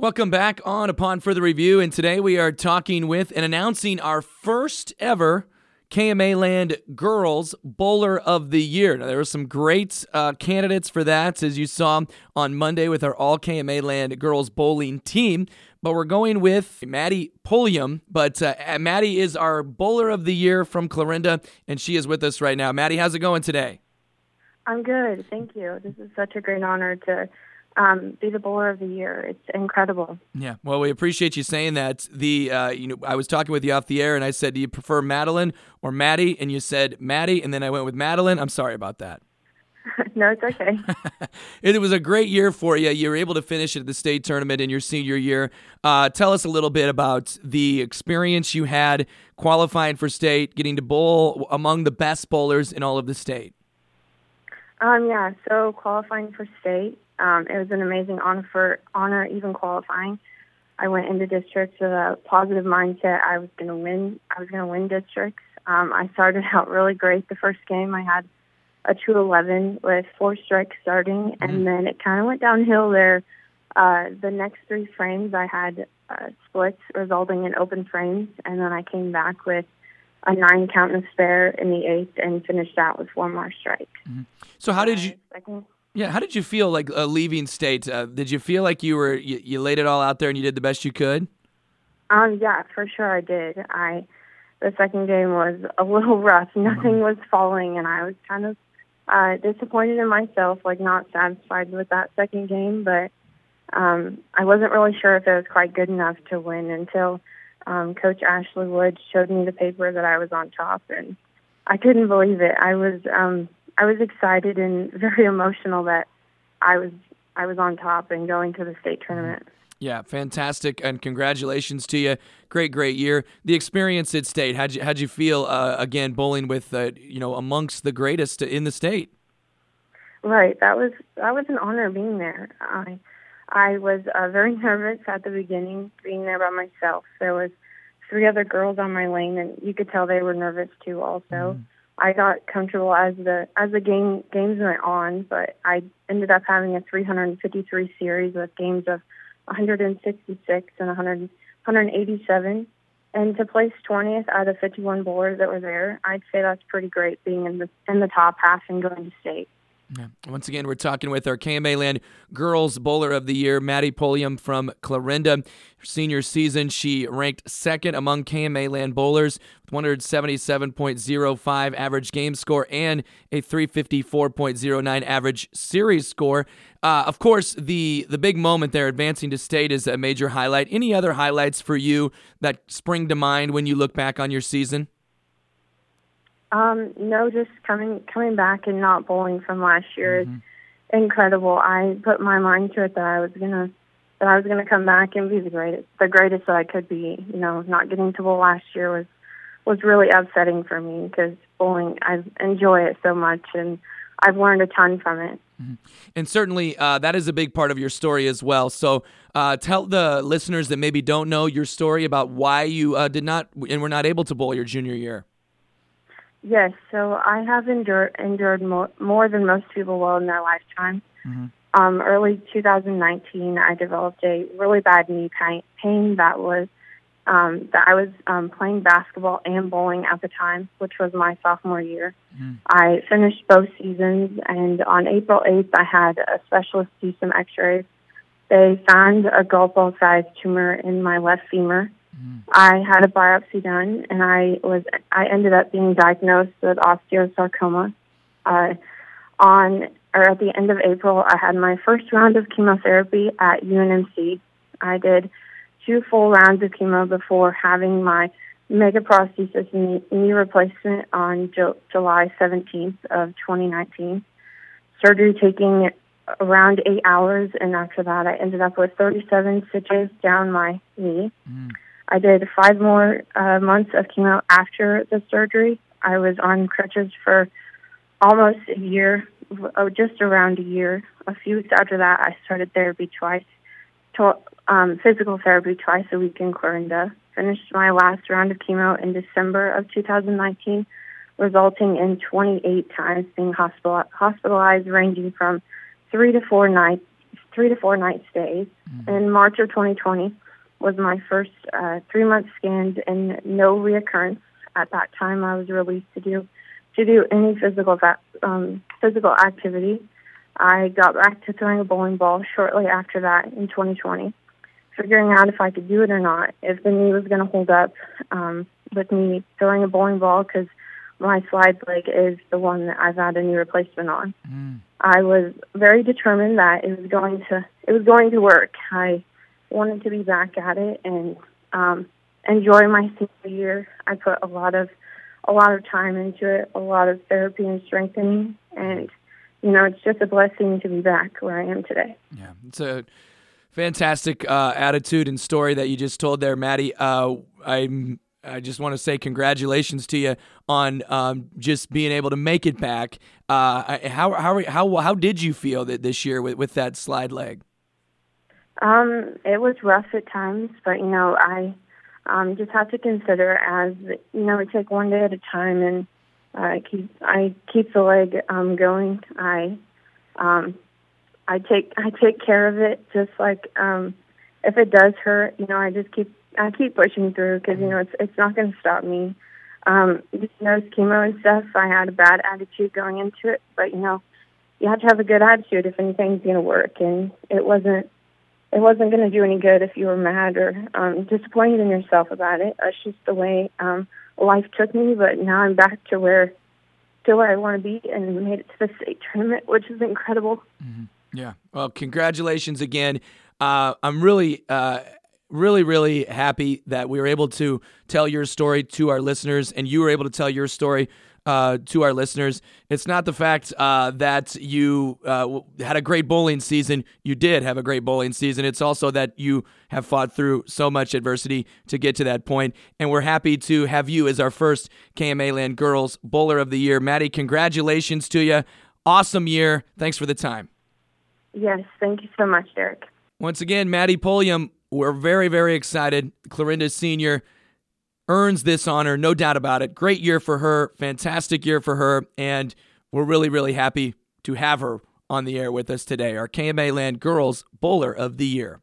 Welcome back on Upon Further Review, and today we are talking with and announcing our first ever KMA Land Girls Bowler of the Year. Now, there were some great uh, candidates for that, as you saw on Monday with our All KMA Land Girls Bowling team. But we're going with Madi Pulliam. But uh, Madi is our Bowler of the Year from Clarinda, and she is with us right now. Madi, how's it going today? I'm good. Thank you. This is such a great honor to um, be the bowler of the year. It's incredible. Yeah, well, we appreciate you saying that. The uh, you know, I was talking with you off the air, and I said, "Do you prefer Madeline or Madi?" And you said Madi, and then I went with Madeline. I'm sorry about that. no, it's okay. it was a great year for you. You were able to finish at the state tournament in your senior year. Uh, tell us a little bit about the experience you had qualifying for state, getting to bowl among the best bowlers in all of the state. Um, yeah, so qualifying for state, um, it was an amazing honor for honor even qualifying. I went into districts with a positive mindset. I was going to win. I was going to win districts. Um, I started out really great the first game. I had a 211 with four strikes starting, mm-hmm. and then it kind of went downhill there. Uh, the next three frames, I had uh, splits resulting in open frames, and then I came back with a nine count and spare in the eighth and finished out with four more strikes. Mm-hmm. So how did you? Yeah, how did you feel like uh, leaving state? Uh, did you feel like you were you, you, laid it all out there and you did the best you could? Um, yeah, for sure I did. I the second game was a little rough. Nothing mm-hmm. was falling, and I was kind of uh, disappointed in myself, like not satisfied with that second game. But um, I wasn't really sure if it was quite good enough to win until um, Coach Ashley Wood showed me the paper that I was on top, and I couldn't believe it. I was um, I was excited and very emotional that I was I was on top and going to the state tournament. Yeah, fantastic, and congratulations to you. Great, great year. The experience at state. How'd you how'd you feel uh, again bowling with uh, you know amongst the greatest in the state? Right, that was that was an honor being there. I I was uh, very nervous at the beginning, being there by myself. There was three other girls on my lane, and you could tell they were nervous too. Also, mm. I got comfortable as the as the game games went on, but I ended up having a 353 series with games of 166 and 100, 187. And to place 20th out of 51 bowlers that were there, I'd say that's pretty great being in the in the top half and going to state. Once again, we're talking with our KMA Land Girls Bowler of the Year, Madi Pulliam from Clarinda. Senior season, she ranked second among KMA Land bowlers with 177.05 average game score and a 354.09 average series score. Uh, of course, the the big moment there, advancing to state, is a major highlight. Any other highlights for you that spring to mind when you look back on your season? Um, no, just coming coming back and not bowling from last year mm-hmm. is incredible. I put my mind to it that I was gonna that I was gonna come back and be the greatest, the greatest that I could be. You know, not getting to bowl last year was was really upsetting for me because bowling I enjoy it so much and I've learned a ton from it. Mm-hmm. And certainly, uh, that is a big part of your story as well. So, uh, tell the listeners that maybe don't know your story about why you uh, did not and were not able to bowl your junior year. Yes, so I have endured endured more, more than most people will in their lifetime. Mm-hmm. Um, early 2019, I developed a really bad knee pain, pain that was um, that I was um, playing basketball and bowling at the time, which was my sophomore year. Mm-hmm. I finished both seasons, and on April 8th, I had a specialist do some X-rays. They found a golf ball-sized tumor in my left femur I had a biopsy done, and I was I ended up being diagnosed with osteosarcoma. Uh, on or at the end of April, I had my first round of chemotherapy at UNMC. I did two full rounds of chemo before having my megaprosthesis knee, knee replacement on Ju- July 17th of 2019. Surgery taking around eight hours, and after that, I ended up with 37 stitches down my knee. Mm. I did five more uh, months of chemo after the surgery. I was on crutches for almost a year, oh, just around a year. A few weeks after that, I started therapy twice, to, um, physical therapy twice a week in Clarinda. Finished my last round of chemo in December of 2019, resulting in 28 times being hospital- hospitalized, ranging from three to four nights three to four night stays. Mm-hmm. In March of 2020 was my first uh, three month scan and no reoccurrence. At that time, I was released to do to do any physical um, physical activity. I got back to throwing a bowling ball shortly after that in 2020, figuring out if I could do it or not, if the knee was going to hold up um, with me throwing a bowling ball because my slide leg is the one that I've had a knee replacement on. Mm. I was very determined that it was going to it was going to work. I wanted to be back at it and um, enjoy my senior year. I put a lot of a lot of time into it, a lot of therapy and strengthening, and you know, it's just a blessing to be back where I am today. Yeah, it's a fantastic uh, attitude and story that you just told there, Madi. Uh, I'm I just want to say congratulations to you on um, just being able to make it back. Uh, how how how how did you feel that this year with, with that slide leg? Um, it was rough at times, but you know I um, just have to consider as you know we take one day at a time, and uh, keep I keep the leg um, going. I um, I take I take care of it just like um, if it does hurt, you know I just keep I keep pushing through because you know it's it's not going to stop me. Um, you know, chemo and stuff. I had a bad attitude going into it, but you know, you have to have a good attitude if anything's going to work, and it wasn't. It wasn't going to do any good if you were mad or um, disappointed in yourself about it. That's just the way um, life took me. But now I'm back to where, to where I want to be, and made it to the state tournament, which is incredible. Mm-hmm. Yeah. Well, congratulations again. Uh, I'm really uh, really, really happy that we were able to tell your story to our listeners and you were able to tell your story uh, to our listeners. It's not the fact uh, that you uh, had a great bowling season. You did have a great bowling season. It's also that you have fought through so much adversity to get to that point. And we're happy to have you as our first KMA Land Girls Bowler of the Year. Madi, congratulations to you. Awesome year. Thanks for the time. Yes, thank you so much, Derek. Once again, Madi Pulliam we're very, very excited. Clarinda Sr. earns this honor, no doubt about it. Great year for her, fantastic year for her, and we're really, really happy to have her on the air with us today, our KMA Land Girls Bowler of the Year.